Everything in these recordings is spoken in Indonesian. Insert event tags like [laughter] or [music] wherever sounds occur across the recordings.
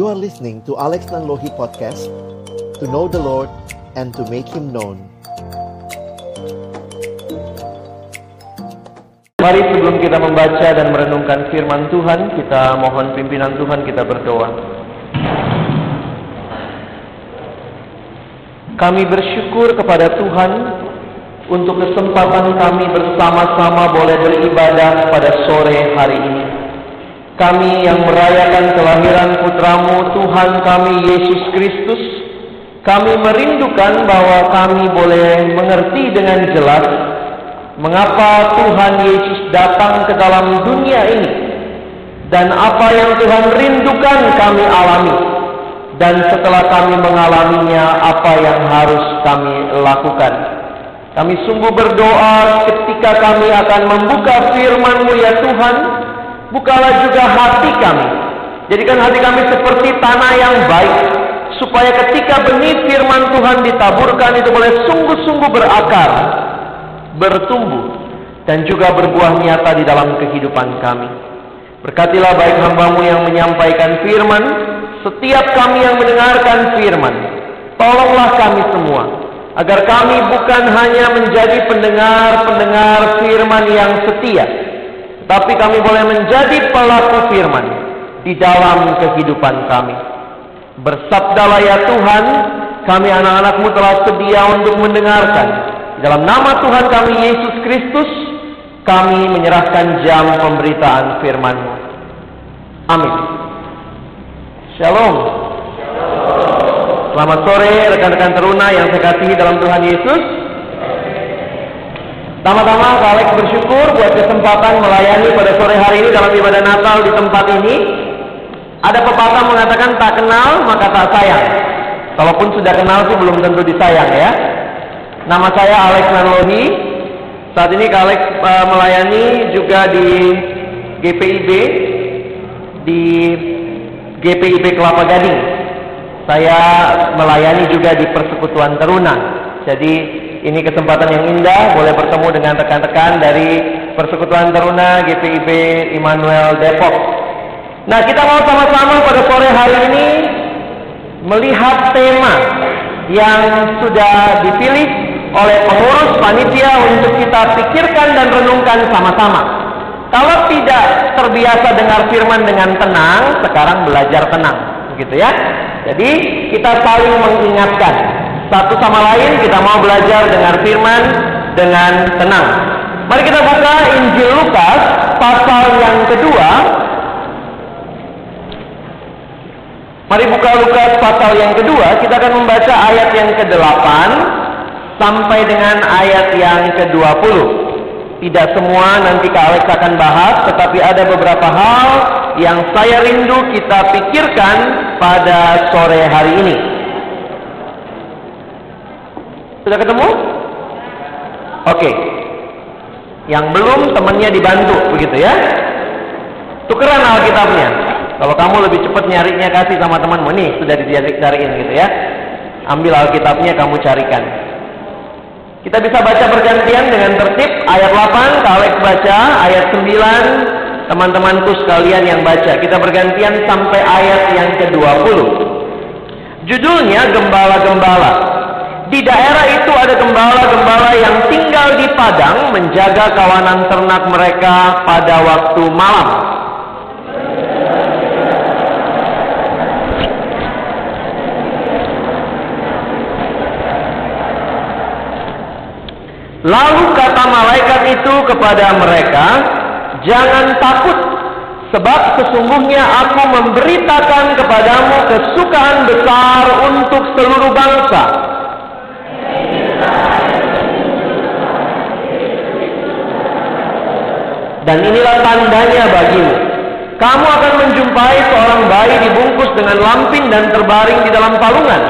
You are listening to Alex Nanlohi Podcast To know the Lord and to make Him known. Mari sebelum kita membaca dan merenungkan firman Tuhan Kita mohon pimpinan Tuhan kita berdoa. Kami bersyukur kepada Tuhan Untuk kesempatan kami bersama-sama boleh beribadah pada sore hari ini kami yang merayakan kelahiran putramu Tuhan kami Yesus Kristus kami merindukan bahwa kami boleh mengerti dengan jelas mengapa Tuhan Yesus datang ke dalam dunia ini dan apa yang Tuhan rindukan kami alami. Dan setelah kami mengalaminya apa yang harus kami lakukan? Kami sungguh berdoa ketika kami akan membuka firman-Mu ya Tuhan bukalah juga hati kami. Jadikan hati kami seperti tanah yang baik, supaya ketika benih firman Tuhan ditaburkan itu boleh sungguh-sungguh berakar, bertumbuh, dan juga berbuah nyata di dalam kehidupan kami. Berkatilah baik hambamu yang menyampaikan firman, setiap kami yang mendengarkan firman. Tolonglah kami semua, agar kami bukan hanya menjadi pendengar-pendengar firman yang setia, tapi kami boleh menjadi pelaku firman di dalam kehidupan kami. Bersabdalah ya Tuhan, kami anak-anakmu telah sedia untuk mendengarkan. Dalam nama Tuhan kami Yesus Kristus, kami menyerahkan jam pemberitaan firman-Mu. Amin. Shalom. Selamat sore rekan-rekan teruna yang saya kasihi dalam Tuhan Yesus. Tama-tama Alex bersyukur buat kesempatan melayani pada sore hari ini dalam ibadah Natal di tempat ini. Ada pepatah mengatakan tak kenal maka tak sayang. Kalaupun sudah kenal sih belum tentu disayang ya. Nama saya Alex Nanlohi. Saat ini Alex uh, melayani juga di GPIB di GPIB Kelapa Gading. Saya melayani juga di Persekutuan Teruna. Jadi ini kesempatan yang indah boleh bertemu dengan rekan-rekan dari Persekutuan Teruna GPIB Immanuel Depok. Nah, kita mau sama-sama pada sore hari ini melihat tema yang sudah dipilih oleh pengurus panitia untuk kita pikirkan dan renungkan sama-sama. Kalau tidak terbiasa dengar firman dengan tenang, sekarang belajar tenang, gitu ya. Jadi kita saling mengingatkan satu sama lain kita mau belajar dengar firman dengan tenang. Mari kita buka Injil Lukas pasal yang kedua. Mari buka Lukas pasal yang kedua, kita akan membaca ayat yang ke-8 sampai dengan ayat yang ke-20. Tidak semua nanti Kak Alex akan bahas, tetapi ada beberapa hal yang saya rindu kita pikirkan pada sore hari ini. Sudah ketemu? Oke. Yang belum temannya dibantu, begitu ya? Tukeran Alkitabnya. Kalau kamu lebih cepat nyarinya kasih sama temanmu nih, sudah dicariin gitu ya. Ambil Alkitabnya kamu carikan. Kita bisa baca bergantian dengan tertib ayat 8, Alex baca, ayat 9, teman-temanku sekalian yang baca. Kita bergantian sampai ayat yang ke-20. Judulnya Gembala-Gembala. Di daerah itu ada gembala-gembala yang tinggal di padang menjaga kawanan ternak mereka pada waktu malam. Lalu kata malaikat itu kepada mereka, "Jangan takut, sebab sesungguhnya aku memberitakan kepadamu kesukaan besar untuk seluruh bangsa." Dan inilah tandanya bagimu. Kamu akan menjumpai seorang bayi dibungkus dengan lampin dan terbaring di dalam palungan.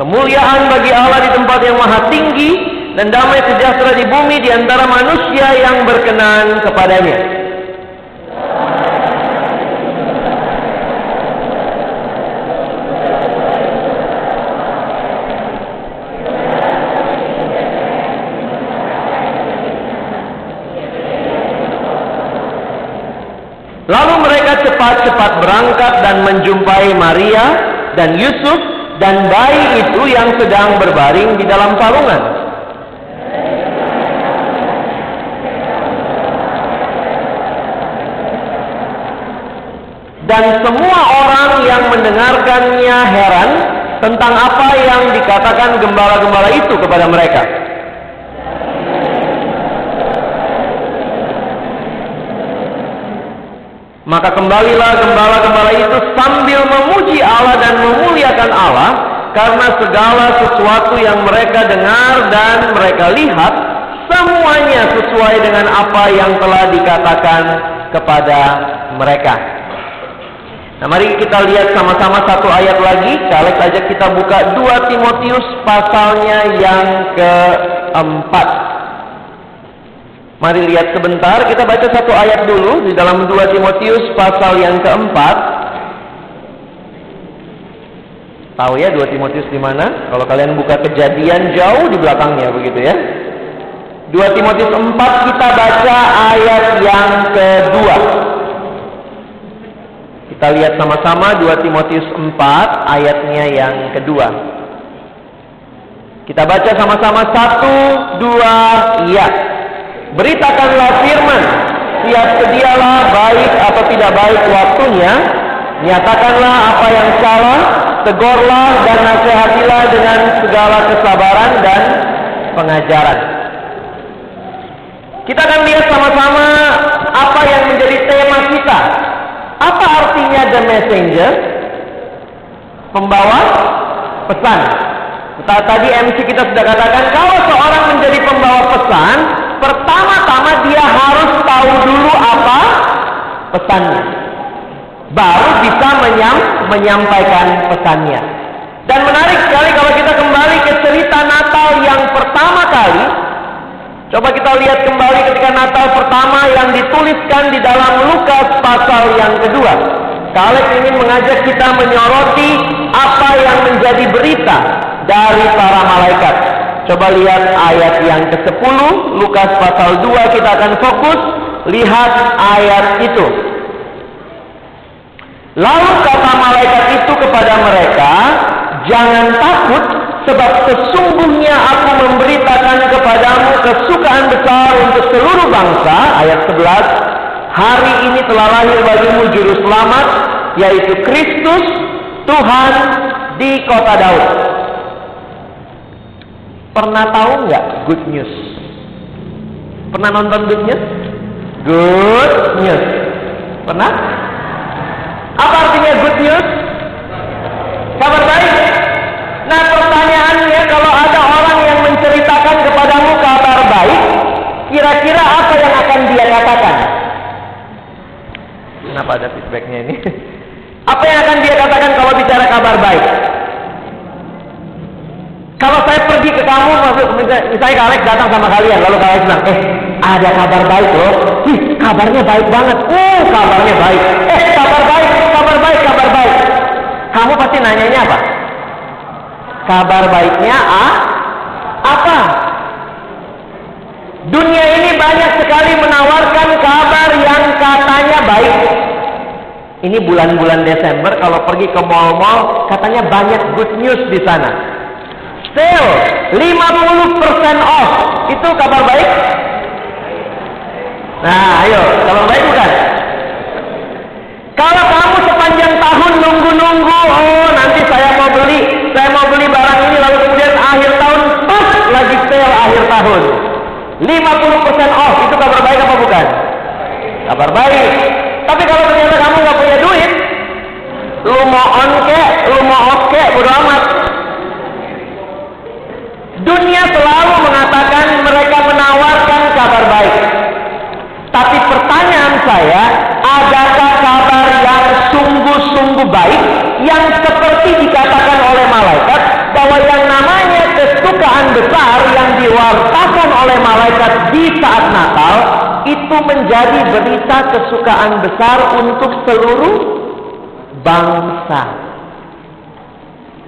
Kemuliaan bagi Allah di tempat yang maha tinggi dan damai sejahtera di bumi di antara manusia yang berkenan kepadanya. Berangkat dan menjumpai Maria dan Yusuf dan bayi itu yang sedang berbaring di dalam palungan. Dan semua orang yang mendengarkannya heran tentang apa yang dikatakan gembala-gembala itu kepada mereka. Maka kembalilah gembala-gembala itu sambil memuji Allah dan memuliakan Allah karena segala sesuatu yang mereka dengar dan mereka lihat semuanya sesuai dengan apa yang telah dikatakan kepada mereka. Nah mari kita lihat sama-sama satu ayat lagi. Kalau saja kita buka 2 Timotius pasalnya yang keempat. Mari lihat sebentar, kita baca satu ayat dulu di dalam 2 Timotius pasal yang keempat. Tahu ya 2 Timotius di mana? Kalau kalian buka kejadian jauh di belakangnya begitu ya. 2 Timotius 4 kita baca ayat yang kedua. Kita lihat sama-sama 2 Timotius 4 ayatnya yang kedua. Kita baca sama-sama satu, dua, iya. Beritakanlah firman, siap sedialah baik atau tidak baik waktunya, nyatakanlah apa yang salah, tegurlah dan nasihatilah dengan segala kesabaran dan pengajaran. Kita akan lihat sama-sama apa yang menjadi tema kita. Apa artinya the messenger? Pembawa pesan. Tadi MC kita sudah katakan kalau seorang menjadi pembawa pesan, pertama-tama dia harus tahu dulu apa pesannya. Baru bisa menyam, menyampaikan pesannya. Dan menarik sekali kalau kita kembali ke cerita Natal yang pertama kali. Coba kita lihat kembali ketika Natal pertama yang dituliskan di dalam Lukas pasal yang kedua. Kaleb ingin mengajak kita menyoroti apa yang menjadi berita dari para malaikat. Coba lihat ayat yang ke-10, Lukas pasal 2 kita akan fokus, lihat ayat itu. Lalu kata malaikat itu kepada mereka, jangan takut sebab sesungguhnya aku memberitakan kepadamu kesukaan besar untuk seluruh bangsa, ayat 11, hari ini telah lahir bagimu juru selamat, yaitu Kristus, Tuhan di kota Daud. Pernah tahu nggak good news? Pernah nonton good news? Good news. Pernah? Apa artinya good news? Kabar baik. Nah pertanyaannya kalau ada orang yang menceritakan kepadamu kabar baik, kira-kira apa yang akan dia katakan? Kenapa ada feedbacknya ini? [laughs] Apa yang akan dia katakan kalau bicara kabar baik? Kalau saya kamu, misalnya Kak Alex datang sama kalian, lalu Alex bilang, eh ada kabar baik loh, Ih, kabarnya baik banget, oh kabarnya baik, eh kabar baik, kabar baik, kabar baik. Kamu pasti nanyanya apa? Kabar baiknya ah, apa? Dunia ini banyak sekali menawarkan kabar yang katanya baik. Ini bulan-bulan Desember kalau pergi ke mall-mall katanya banyak good news di sana sale 50% off. Itu kabar baik? Nah, ayo, kabar baik bukan? Kalau kamu sepanjang tahun nunggu-nunggu, oh nanti saya mau beli, saya mau beli barang ini lalu kemudian akhir tahun pas lagi sale akhir tahun. 50% off, itu kabar baik apa bukan? Kabar baik. Tapi kalau ternyata kamu nggak punya duit, lu mau on ke, lu mau off ke, bodo amat. Dunia selalu mengatakan mereka menawarkan kabar baik. Tapi pertanyaan saya, adakah kabar yang sungguh-sungguh baik yang seperti dikatakan oleh malaikat bahwa yang namanya kesukaan besar yang diwartakan oleh malaikat di saat Natal itu menjadi berita kesukaan besar untuk seluruh bangsa.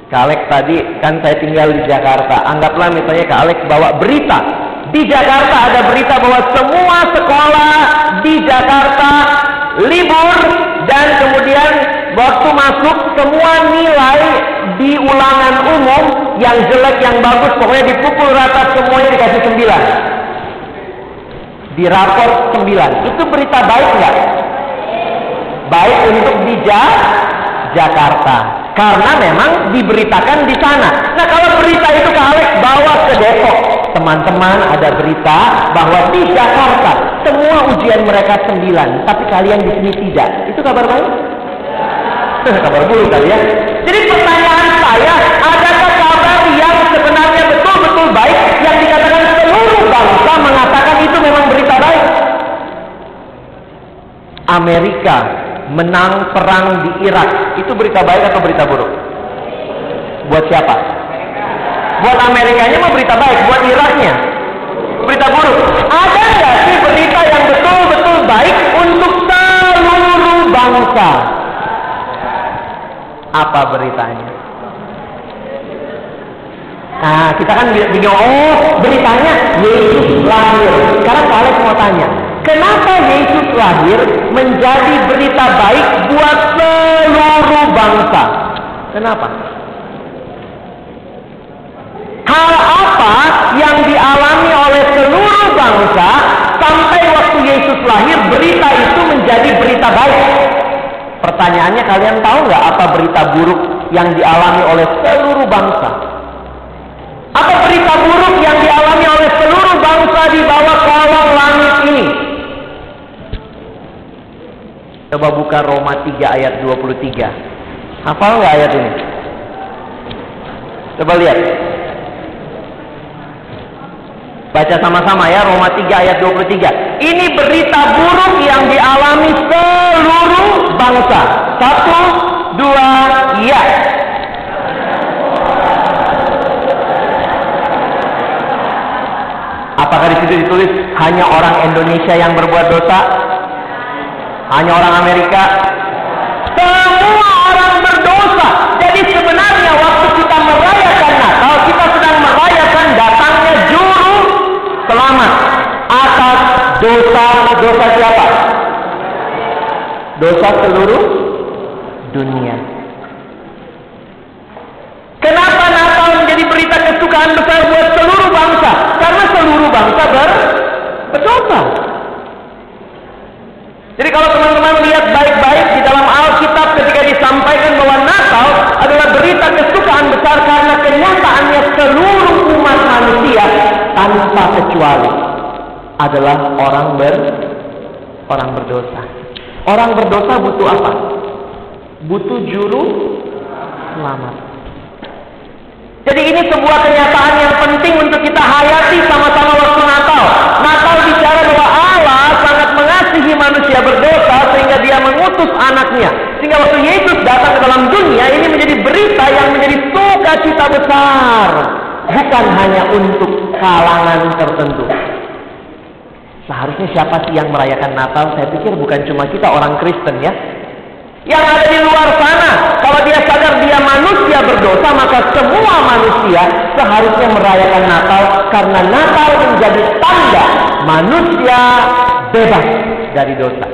Kalek tadi kan saya tinggal di Jakarta. Anggaplah misalnya Kalek bawa berita. Di Jakarta ada berita bahwa semua sekolah di Jakarta libur dan kemudian waktu masuk semua nilai di ulangan umum yang jelek yang bagus pokoknya dipukul rata semuanya dikasih sembilan. Di rapor sembilan. Itu berita baik nggak? Baik untuk di Jakarta. Karena memang diberitakan di sana. Nah kalau berita itu ke Alex bawa ke Depok. Teman-teman ada berita bahwa di Jakarta semua ujian mereka sembilan, tapi kalian di sini tidak. Itu kabar baik? [laughs] kabar buruk kali ya. Jadi pertanyaan saya, adakah kabar yang sebenarnya betul-betul baik yang dikatakan seluruh bangsa mengatakan itu memang berita baik? Amerika menang perang di Irak, itu berita baik atau berita buruk? Buat siapa? Buat Amerikanya mau berita baik, buat Iraknya berita buruk. Ada nggak sih berita yang betul-betul baik untuk seluruh bangsa? Apa beritanya? Nah, kita kan bingung, oh beritanya Yesus lahir. Sekarang kalian mau tanya, kenapa Yesus lahir menjadi berita baik buat seluruh bangsa? Kenapa? Hal apa yang dialami oleh seluruh bangsa sampai waktu Yesus lahir berita itu menjadi berita baik? Pertanyaannya kalian tahu nggak apa berita buruk yang dialami oleh seluruh bangsa? Apa berita buruk yang dialami oleh seluruh bangsa di bawah kolong langit ini? Coba buka Roma 3 ayat 23. Hafal nggak ayat ini? Coba lihat. Baca sama-sama ya Roma 3 ayat 23. Ini berita buruk yang dialami seluruh bangsa. Satu, dua, ya. Apakah di situ ditulis hanya orang Indonesia yang berbuat dosa? Hanya orang Amerika? Semua orang berdosa. Jadi sebenarnya waktu kita merayakan Natal, kita sedang merayakan datangnya juru selamat atas dosa-dosa siapa? Dosa seluruh dunia. Kenapa Natal menjadi berita kesukaan besar buat seluruh bangsa? Karena seluruh bangsa ber berdosa. Jadi kalau teman-teman lihat baik-baik di dalam Alkitab ketika disampaikan bahwa Natal adalah berita kesukaan besar karena kenyataannya seluruh umat manusia tanpa kecuali adalah orang ber orang berdosa. Orang berdosa butuh apa? Butuh juru selamat. Jadi ini sebuah kenyataan yang penting untuk kita hayati sama-sama waktu Natal. Natal bicara bahwa Allah sangat mengasihi manusia berdosa sehingga dia mengutus anaknya. Sehingga waktu Yesus datang ke dalam dunia ini menjadi berita yang menjadi sukacita besar. Bukan hanya untuk kalangan tertentu. Seharusnya siapa sih yang merayakan Natal? Saya pikir bukan cuma kita orang Kristen ya. Yang ada di luar sana, kalau dia sadar dia manusia berdosa, maka semua manusia seharusnya merayakan Natal karena Natal menjadi tanda manusia bebas dari dosa.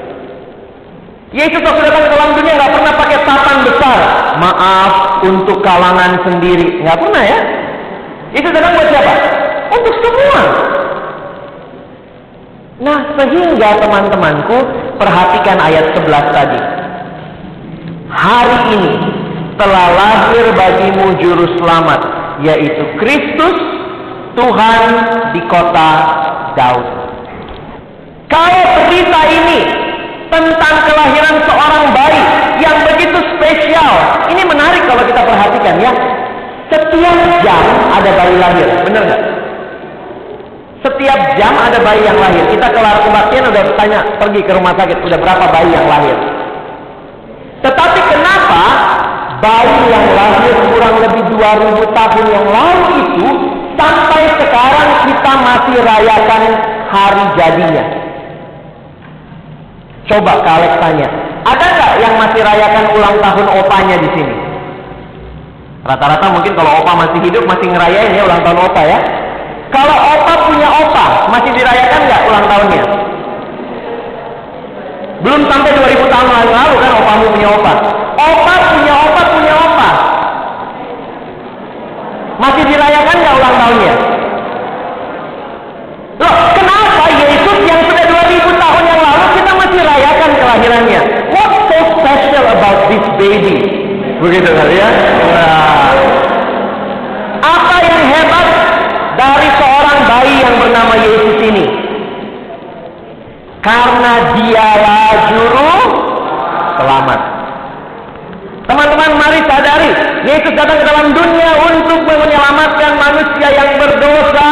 Yesus waktu datang ke dunia nggak pernah pakai tatan besar. Maaf untuk kalangan sendiri, nggak pernah ya. Itu datang buat siapa? Untuk semua. Nah, sehingga teman-temanku perhatikan ayat 11 tadi. Hari ini telah lahir bagimu juru selamat, yaitu Kristus Tuhan di kota Daud. Kalau berita ini tentang kelahiran seorang bayi yang begitu spesial, ini menarik kalau kita perhatikan ya. Setiap jam ada bayi lahir, benar nggak? Setiap jam ada bayi yang lahir. Kita kelar kebaktian udah tanya pergi ke rumah sakit, udah berapa bayi yang lahir? Tetapi kenapa bayi yang lahir kurang lebih 2000 tahun yang lalu itu sampai sekarang kita masih rayakan hari jadinya? Coba kalian tanya, ada nggak yang masih rayakan ulang tahun opanya di sini? Rata-rata mungkin kalau opa masih hidup masih ngerayain ya ulang tahun opa ya. Kalau opa punya opa, masih dirayakan nggak ulang tahunnya? Belum sampai 2000 tahun yang lalu kan opamu punya opa. Opa punya opa punya opa. Masih dirayakan nggak ulang tahunnya? Loh, kenapa Yesus yang sudah 2000 tahun yang lalu kita masih rayakan kelahirannya? What's so special about this baby? Begitu kali ya? Nah. Apa yang hebat dari seorang bayi yang bernama Yesus ini? Karena dialah juru selamat. Teman-teman mari sadari, Yesus datang ke dalam dunia untuk menyelamatkan manusia yang berdosa.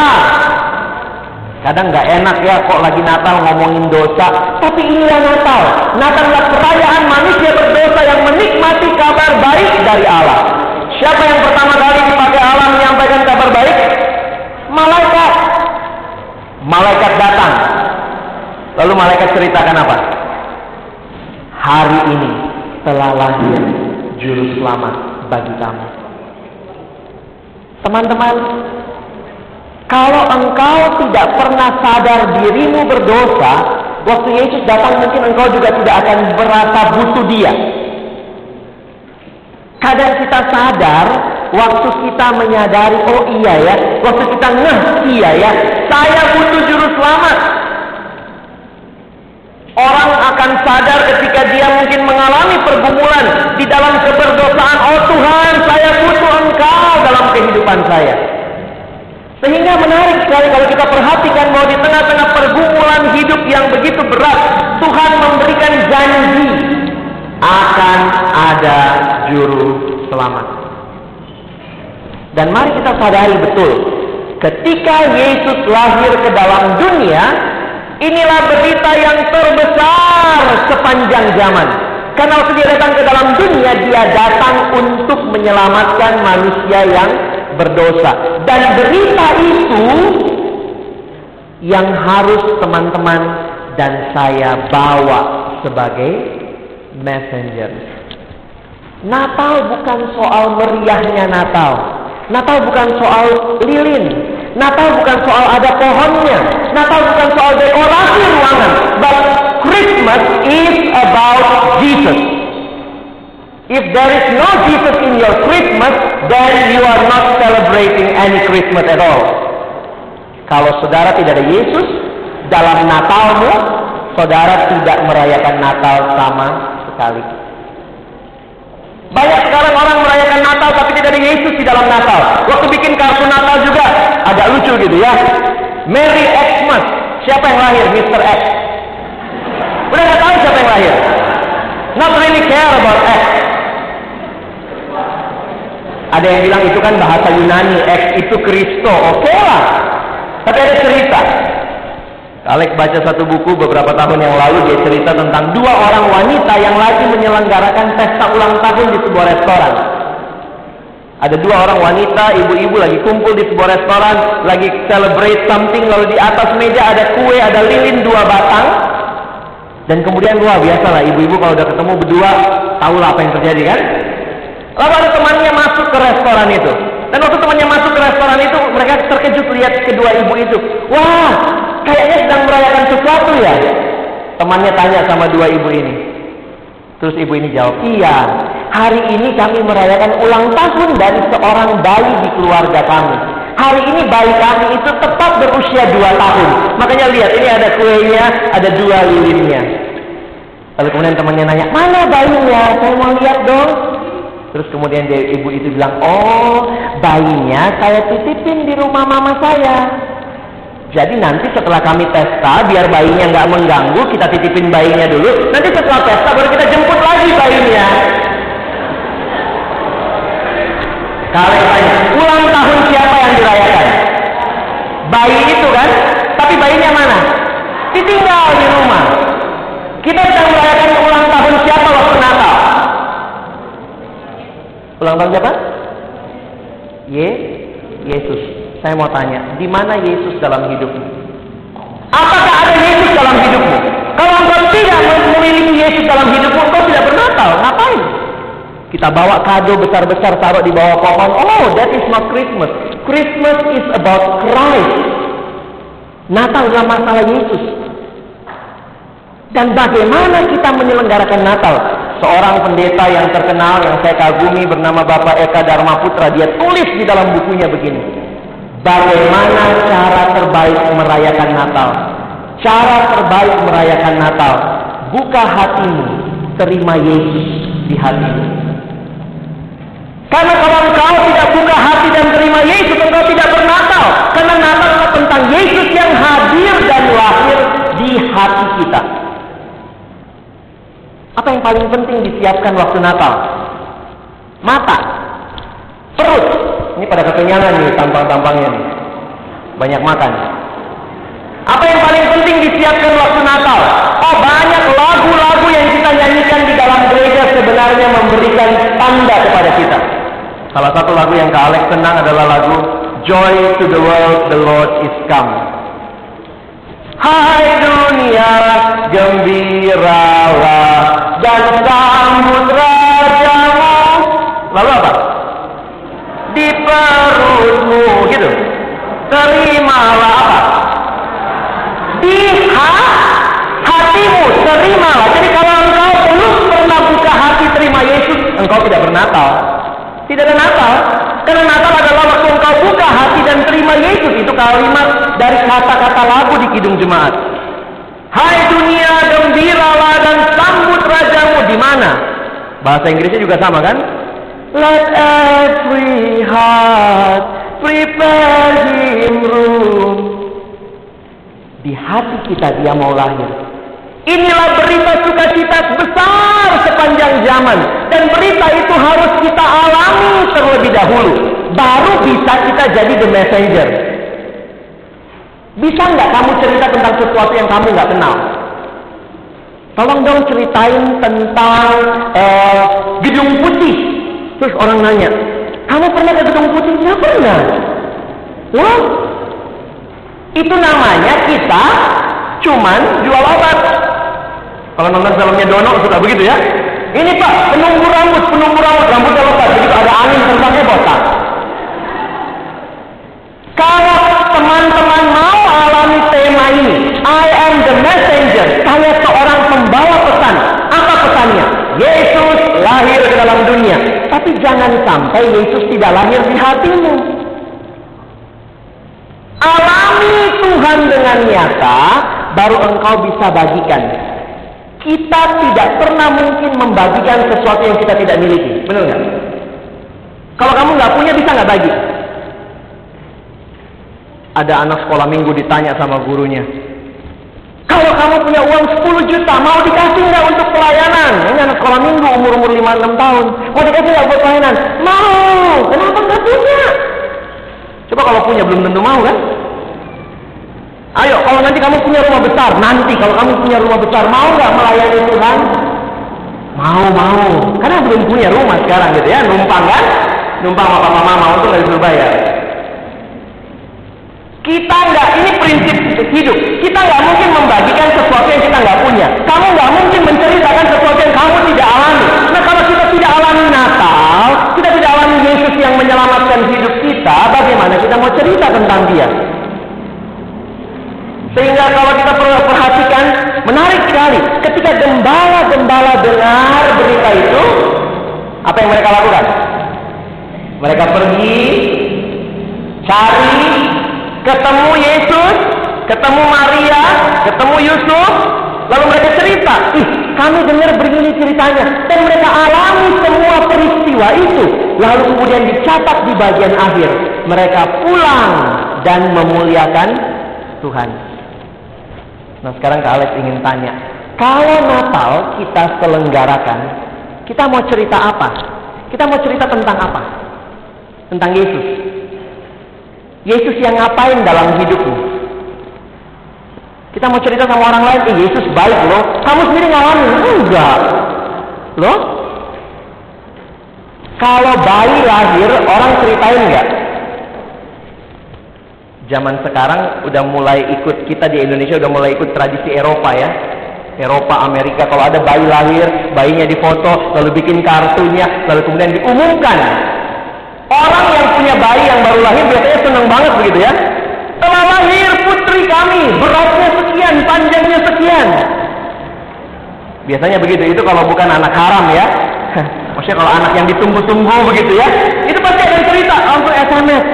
Kadang nggak enak ya kok lagi Natal ngomongin dosa, tapi inilah Natal. Natal adalah perayaan manusia berdosa yang menikmati kabar baik dari Allah. Siapa yang pertama kali dipakai Allah menyampaikan kabar baik? Malaikat. Malaikat datang. Lalu malaikat ceritakan apa? Hari ini telah lahir juru selamat bagi kamu. Teman-teman, kalau engkau tidak pernah sadar dirimu berdosa, waktu Yesus datang mungkin engkau juga tidak akan merasa butuh dia. Kadang kita sadar, waktu kita menyadari, oh iya ya, waktu kita ngeh, iya ya, saya butuh juru selamat. Orang akan sadar ketika dia mungkin mengalami pergumulan di dalam keberdosaan. Oh Tuhan, saya butuh Engkau kehidupan saya. Sehingga menarik sekali kalau kita perhatikan bahwa di tengah-tengah pergumulan hidup yang begitu berat, Tuhan memberikan janji akan ada juru selamat. Dan mari kita sadari betul, ketika Yesus lahir ke dalam dunia, inilah berita yang terbesar sepanjang zaman. Karena waktu dia datang ke dalam dunia, dia datang untuk menyelamatkan manusia yang berdosa. Dan berita itu yang harus teman-teman dan saya bawa sebagai messenger. Natal bukan soal meriahnya Natal. Natal bukan soal lilin. Natal bukan soal ada pohonnya. Natal bukan soal dekorasi ruangan. But Christmas is about Jesus. If there is no Jesus in your Christmas, then you are not celebrating any Christmas at all. Kalau saudara tidak ada Yesus dalam Natalmu, saudara tidak merayakan Natal sama sekali. Banyak sekarang orang merayakan Natal tapi tidak ada Yesus di dalam Natal. Waktu bikin kartu Natal juga agak lucu gitu ya. Merry Xmas. Siapa yang lahir? Mr. X. Udah gak tahu siapa yang lahir. Not really care about. Ada yang bilang itu kan bahasa Yunani, X itu Kristo. Oke okay lah. Tapi ada cerita. Alek baca satu buku beberapa tahun yang lalu dia cerita tentang dua orang wanita yang lagi menyelenggarakan pesta ulang tahun di sebuah restoran. Ada dua orang wanita, ibu-ibu lagi kumpul di sebuah restoran, lagi celebrate something, lalu di atas meja ada kue, ada lilin dua batang. Dan kemudian luar biasa lah, ibu-ibu kalau udah ketemu berdua, tahulah apa yang terjadi kan? Lalu ada temannya masuk ke restoran itu. Dan waktu temannya masuk ke restoran itu, mereka terkejut lihat kedua ibu itu. Wah, kayaknya sedang merayakan sesuatu ya. Temannya tanya sama dua ibu ini. Terus ibu ini jawab, iya, hari ini kami merayakan ulang tahun dari seorang bayi di keluarga kami. Hari ini bayi kami itu tepat berusia dua tahun. Makanya lihat, ini ada kuenya, ada dua lilinnya. Lalu kemudian temannya nanya, mana bayinya? Saya mau lihat dong. Terus kemudian dia, ibu itu bilang, oh bayinya saya titipin di rumah mama saya. Jadi nanti setelah kami pesta, biar bayinya nggak mengganggu, kita titipin bayinya dulu. Nanti setelah pesta baru kita jemput lagi bayinya. Kalian tanya, ulang tahun siapa yang dirayakan? Bayi itu kan? Tapi bayinya mana? Ditinggal di rumah. Kita sedang merayakan ulang tahun siapa waktu? Ulang tahun siapa? Ye, Yesus. Saya mau tanya, di mana Yesus dalam hidupmu? Apakah ada Yesus dalam hidupmu? Kalau engkau tidak memiliki Yesus dalam hidupmu, engkau tidak bernatal. Ngapain? Kita bawa kado besar-besar taruh di bawah pohon. Oh, that is not Christmas. Christmas is about Christ. Natal adalah masalah Yesus. Dan bagaimana kita menyelenggarakan Natal? Seorang pendeta yang terkenal yang saya kagumi bernama Bapak Eka Dharma Putra. Dia tulis di dalam bukunya begini. Bagaimana cara terbaik merayakan Natal? Cara terbaik merayakan Natal. Buka hatimu terima Yesus di hatimu karena kalau engkau tidak buka hati dan terima Yesus engkau tidak bernatal. Karena Natal tentang Yesus yang hadir dan lahir di hati kita apa yang paling penting disiapkan waktu Natal? Mata, perut. Ini pada kekenyangan nih tampang-tampangnya nih. Banyak makan. Apa yang paling penting disiapkan waktu Natal? Oh banyak lagu-lagu yang kita nyanyikan di dalam gereja sebenarnya memberikan tanda kepada kita. Salah satu lagu yang Kak Alex senang adalah lagu Joy to the World, the Lord is Come. Hai dunia gembiralah dan sambut rajamu. Lalu apa? Di perutmu gitu. Terimalah apa? Di ha hatimu terimalah. Jadi kalau engkau belum pernah buka hati terima Yesus, engkau tidak bernatal. Tidak ada Natal. Karena Natal adalah waktu engkau buka hati dan Yesus. Itu kalimat dari kata-kata lagu di Kidung Jemaat. Hai dunia gembiralah dan sambut rajamu di mana? Bahasa Inggrisnya juga sama kan? Let every heart prepare him room. Di hati kita dia mau lahir. Inilah berita sukacita besar sepanjang zaman. Dan berita itu harus kita alami terlebih dahulu. Baru bisa kita jadi the messenger. Bisa nggak kamu cerita tentang sesuatu yang kamu nggak kenal? Tolong dong ceritain tentang uh, gedung putih. Terus orang nanya, kamu pernah ke gedung putih? Nggak pernah. Loh, itu namanya kita cuman jual obat. Kalau nonton filmnya Dono suka begitu ya. Ini pak, penumbuh rambut, penumbuh rambut, rambutnya lebat. Begitu ada angin tentangnya botak. Kalau teman-teman mau alami tema ini, I am the messenger. Saya seorang pembawa pesan. Apa pesannya? Yesus lahir ke dalam dunia. Tapi jangan sampai Yesus tidak lahir di hatimu. Alami Tuhan dengan nyata, baru engkau bisa bagikan. Kita tidak pernah mungkin membagikan sesuatu yang kita tidak miliki. Benar nggak? Kalau kamu nggak punya, bisa nggak bagi? Ada anak sekolah minggu ditanya sama gurunya. Kalau kamu punya uang 10 juta, mau dikasih nggak untuk pelayanan? Ini anak sekolah minggu, umur-umur 5-6 tahun. Mau dikasih nggak buat pelayanan? Mau. Kenapa nggak punya? Coba kalau punya, belum tentu mau kan? Ayo, kalau nanti kamu punya rumah besar, nanti kalau kamu punya rumah besar, mau nggak melayani Tuhan? Mau, mau. Karena belum punya rumah sekarang gitu ya, numpang kan? Numpang sama mama mau tuh nggak disuruh bayar. Kita nggak, ini prinsip hidup. Kita nggak mungkin membagikan sesuatu yang kita nggak punya. Kamu nggak mungkin menceritakan sesuatu yang kamu tidak alami. Nah kalau kita tidak alami Natal, kita tidak alami Yesus yang menyelamatkan hidup kita, bagaimana kita mau cerita tentang dia? Sehingga kalau kita perhatikan, menarik sekali. Ketika gembala-gembala dengar berita itu, apa yang mereka lakukan? Mereka pergi, cari, ketemu Yesus, ketemu Maria, ketemu Yusuf, lalu mereka cerita, ih kami dengar begini ceritanya, dan mereka alami semua peristiwa itu, lalu kemudian dicatat di bagian akhir, mereka pulang dan memuliakan Tuhan. Nah sekarang Kak Alex ingin tanya, kalau Natal kita selenggarakan, kita mau cerita apa? Kita mau cerita tentang apa? Tentang Yesus. Yesus yang ngapain dalam hidupmu? Kita mau cerita sama orang lain, eh Yesus baik loh. Kamu sendiri ngalamin? Enggak. Loh? Kalau bayi lahir, orang ceritain nggak? Zaman sekarang udah mulai ikut, kita di Indonesia udah mulai ikut tradisi Eropa ya. Eropa, Amerika, kalau ada bayi lahir, bayinya difoto, lalu bikin kartunya, lalu kemudian diumumkan Orang yang baru lahir biasanya senang banget begitu ya. Telah lahir putri kami, beratnya sekian, panjangnya sekian. Biasanya begitu. Itu kalau bukan anak haram ya. [laughs] Maksudnya kalau anak yang ditunggu-tunggu begitu ya. Itu pasti ada cerita langsung SMS.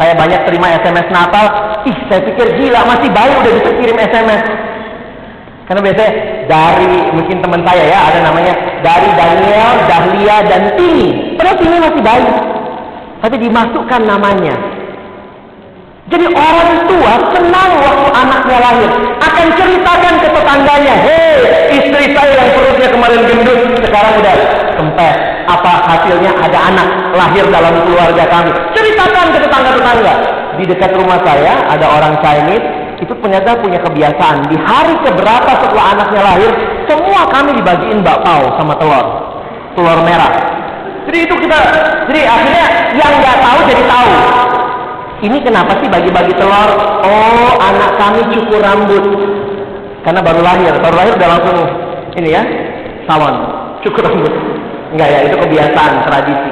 Saya banyak terima SMS Natal. Ih, saya pikir gila masih bayi udah bisa kirim SMS. Karena biasanya dari mungkin teman saya ya ada namanya dari Daniel, Dahlia dan Tini. Padahal Tini masih bayi. Tapi dimasukkan namanya. Jadi orang tua senang waktu anaknya lahir. Akan ceritakan ke tetangganya. Hei, istri saya yang perutnya kemarin gendut. Sekarang udah kempes. Apa hasilnya ada anak lahir dalam keluarga kami. Ceritakan ke tetangga-tetangga. Di dekat rumah saya ada orang Chinese. Itu ternyata punya kebiasaan. Di hari keberapa setelah anaknya lahir. Semua kami dibagiin bakpao sama telur. Telur merah. Jadi itu kita, jadi akhirnya yang nggak tahu jadi tahu. Ini kenapa sih bagi-bagi telur? Oh, anak kami cukur rambut. Karena baru lahir, baru lahir udah langsung ini ya, salon, cukur rambut. Enggak ya, itu kebiasaan, tradisi.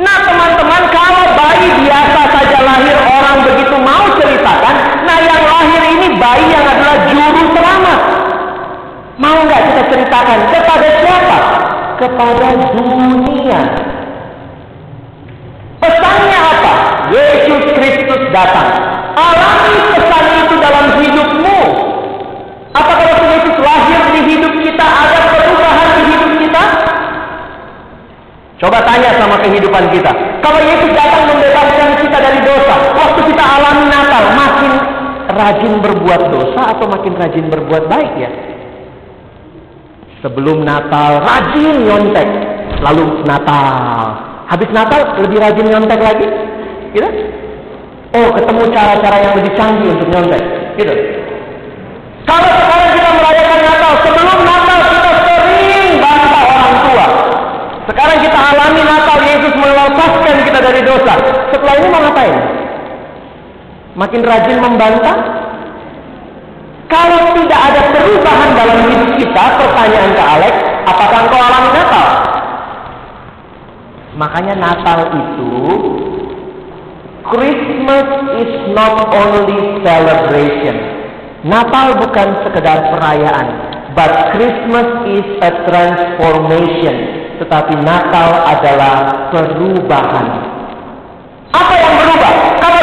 Nah teman-teman, kalau bayi biasa saja lahir orang begitu mau ceritakan, nah yang lahir ini bayi yang adalah juru selamat. Mau nggak kita ceritakan kepada siapa? Kepada dunia. Pesannya apa? Yesus Kristus datang. Alami pesan itu dalam hidupmu. Apakah waktu Yesus lahir di hidup kita ada perubahan di hidup kita? Coba tanya sama kehidupan kita. Kalau Yesus datang membebaskan kita dari dosa, waktu kita alami Natal, makin rajin berbuat dosa atau makin rajin berbuat baik ya? Sebelum Natal rajin nyontek, lalu Natal. Habis Natal lebih rajin nyontek lagi, gitu? Oh, ketemu cara-cara yang lebih canggih untuk nyontek, gitu. Kalau sekarang kita merayakan Natal, sebelum Natal kita sering bantah orang tua. Sekarang kita alami Natal, Yesus melepaskan kita dari dosa. Setelah ini mau ngapain? Makin rajin membantah? Kalau tidak ada perubahan dalam hidup kita, pertanyaan ke Alex, apakah engkau alami Natal? Makanya Natal itu Christmas is not only celebration. Natal bukan sekedar perayaan, but Christmas is a transformation. Tetapi Natal adalah perubahan. Apa yang berubah? Kalau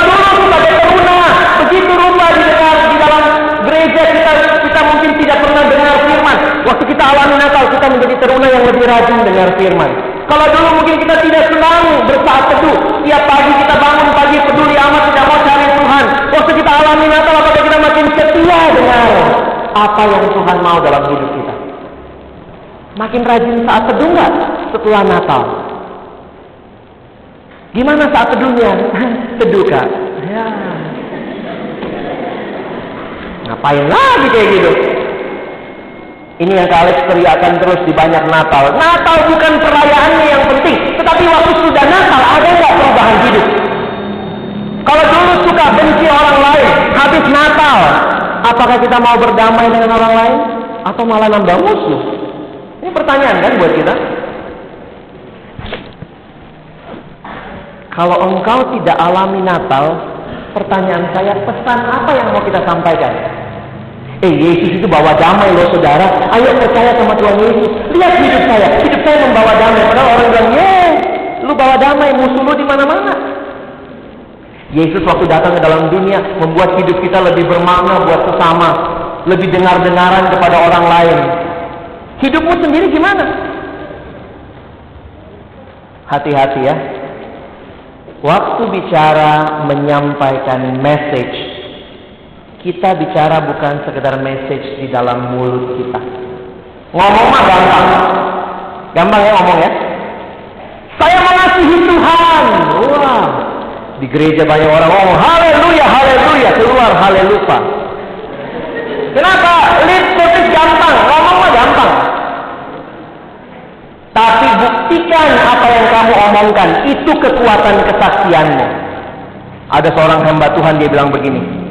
gereja kita, kita mungkin tidak pernah dengar firman. Waktu kita alami Natal, kita menjadi teruna yang lebih rajin dengar firman. Kalau dulu mungkin kita tidak senang bersaat teduh. Tiap pagi kita bangun pagi peduli amat tidak mau cari Tuhan. Waktu kita alami Natal, apakah kita makin setia dengar apa yang Tuhan mau dalam hidup kita? Makin rajin saat teduh nggak setelah Natal? Gimana saat teduhnya? [laughs] teduh kak. Ya. Ngapain lagi kayak gitu? Ini yang Alex teriakan terus di banyak Natal. Natal bukan perayaannya yang penting, tetapi waktu sudah Natal ada nggak perubahan hidup? Kalau dulu suka benci orang lain, habis Natal, apakah kita mau berdamai dengan orang lain atau malah nambah musuh? Ini pertanyaan kan buat kita. Kalau engkau tidak alami Natal, pertanyaan saya, pesan apa yang mau kita sampaikan? Eh Yesus itu bawa damai loh saudara. Ayo percaya sama Tuhan Yesus. Lihat hidup saya. Hidup saya membawa damai. Padahal orang bilang, ye, lu bawa damai. Musuh lu di mana-mana. Yesus waktu datang ke dalam dunia membuat hidup kita lebih bermakna buat sesama, lebih dengar-dengaran kepada orang lain. Hidupmu sendiri gimana? Hati-hati ya. Waktu bicara menyampaikan message kita bicara bukan sekedar message di dalam mulut kita. Ngomong mah gampang. Gampang ya ngomong ya. Saya mengasihi Tuhan. Wah. Di gereja banyak orang ngomong haleluya, haleluya, keluar haleluya. Kenapa? Lip gampang, ngomong mah gampang. Tapi buktikan apa yang kamu omongkan, itu kekuatan kesaksianmu. Ada seorang hamba Tuhan dia bilang begini,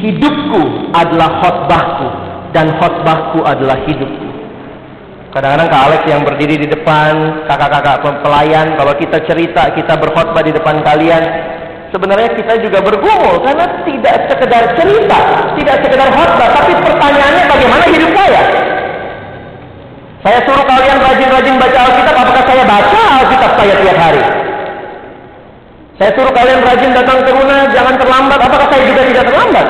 hidupku adalah khotbahku dan khotbahku adalah hidupku. Kadang-kadang Kak Alex yang berdiri di depan, kakak-kakak pelayan, kalau kita cerita, kita berkhotbah di depan kalian, Sebenarnya kita juga bergumul karena tidak sekedar cerita, tidak sekedar khotbah, tapi pertanyaannya bagaimana hidup saya? Saya suruh kalian rajin-rajin baca Alkitab, apakah saya baca Alkitab saya tiap hari? Saya suruh kalian rajin datang ke rumah, jangan terlambat, apakah saya juga tidak terlambat?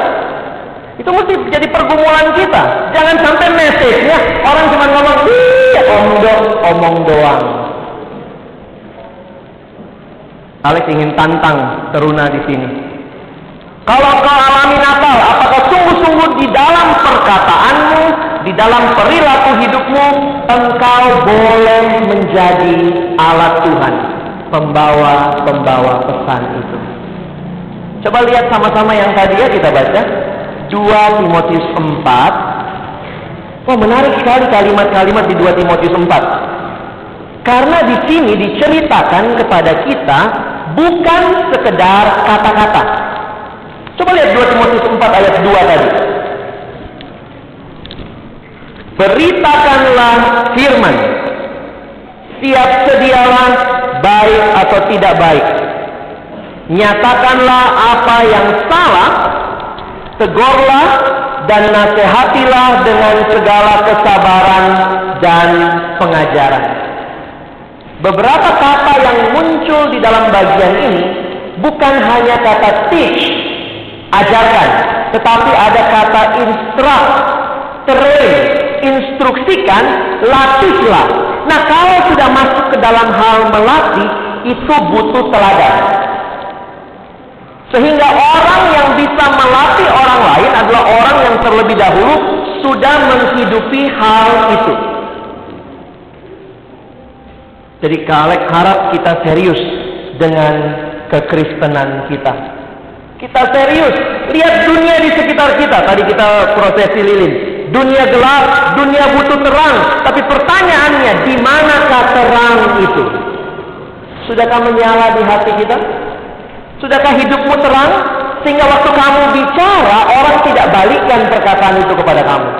Itu mesti jadi pergumulan kita. Jangan sampai message-nya orang cuma ngomong, iya omong, omong doang. Alex ingin tantang teruna di sini. Kalau kau alami Natal, apakah sungguh-sungguh di dalam perkataanmu, di dalam perilaku hidupmu, engkau boleh menjadi alat Tuhan, pembawa-pembawa pesan itu. Coba lihat sama-sama yang tadi ya kita baca. 2 Timotius 4. Wah menarik sekali kalimat-kalimat di 2 Timotius 4. Karena di sini diceritakan kepada kita bukan sekedar kata-kata. Coba lihat 2 Timotius 4 ayat 2 tadi. Beritakanlah firman. Siap sedialah baik atau tidak baik. Nyatakanlah apa yang salah, tegurlah dan nasihatilah dengan segala kesabaran dan pengajaran. Beberapa kata yang muncul di dalam bagian ini bukan hanya kata teach, ajarkan, tetapi ada kata instruct, train, instruksikan, latihlah. Nah, kalau sudah masuk ke dalam hal melatih, itu butuh teladan. Sehingga orang yang bisa melatih adalah orang yang terlebih dahulu sudah menghidupi hal itu. Jadi Kalek harap kita serius dengan kekristenan kita. Kita serius. Lihat dunia di sekitar kita. Tadi kita prosesi lilin. Dunia gelap, dunia butuh terang. Tapi pertanyaannya, di manakah terang itu? Sudahkah menyala di hati kita? Sudahkah hidupmu terang? Sehingga waktu kamu bicara, orang tidak balikkan perkataan itu kepada kamu.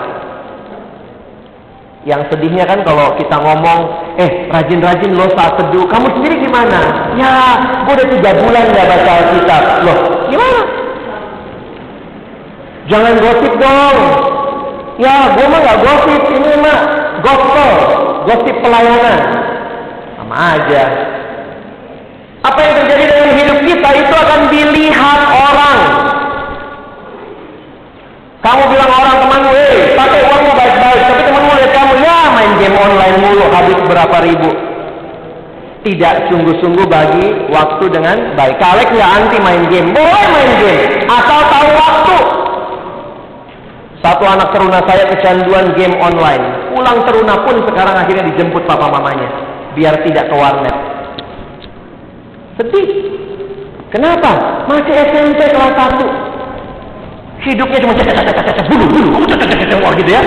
Yang sedihnya kan kalau kita ngomong, eh rajin-rajin lo saat teduh, kamu sendiri gimana? Ya, gue udah tiga bulan gak baca Alkitab. Loh, gimana? Jangan gosip dong. Ya, gue mah gak gosip, ini mah gospel, gosip pelayanan. Sama aja. Apa yang terjadi dalam hidup kita itu akan dilihat orang. Kamu bilang orang temanmu, eh, pakai uangmu baik-baik, tapi temanmu lihat kamu, ya main game online mulu, habis berapa ribu. Tidak sungguh-sungguh bagi waktu dengan baik. Kalek nggak anti main game, boleh main game, asal tahu waktu. Satu anak teruna saya kecanduan game online. Pulang teruna pun sekarang akhirnya dijemput papa mamanya, biar tidak ke warnet. Sedih. Kenapa? Masih SMP kelas 1. Hidupnya cuma cacat cacat cacat bulu bulu cacat gitu ya.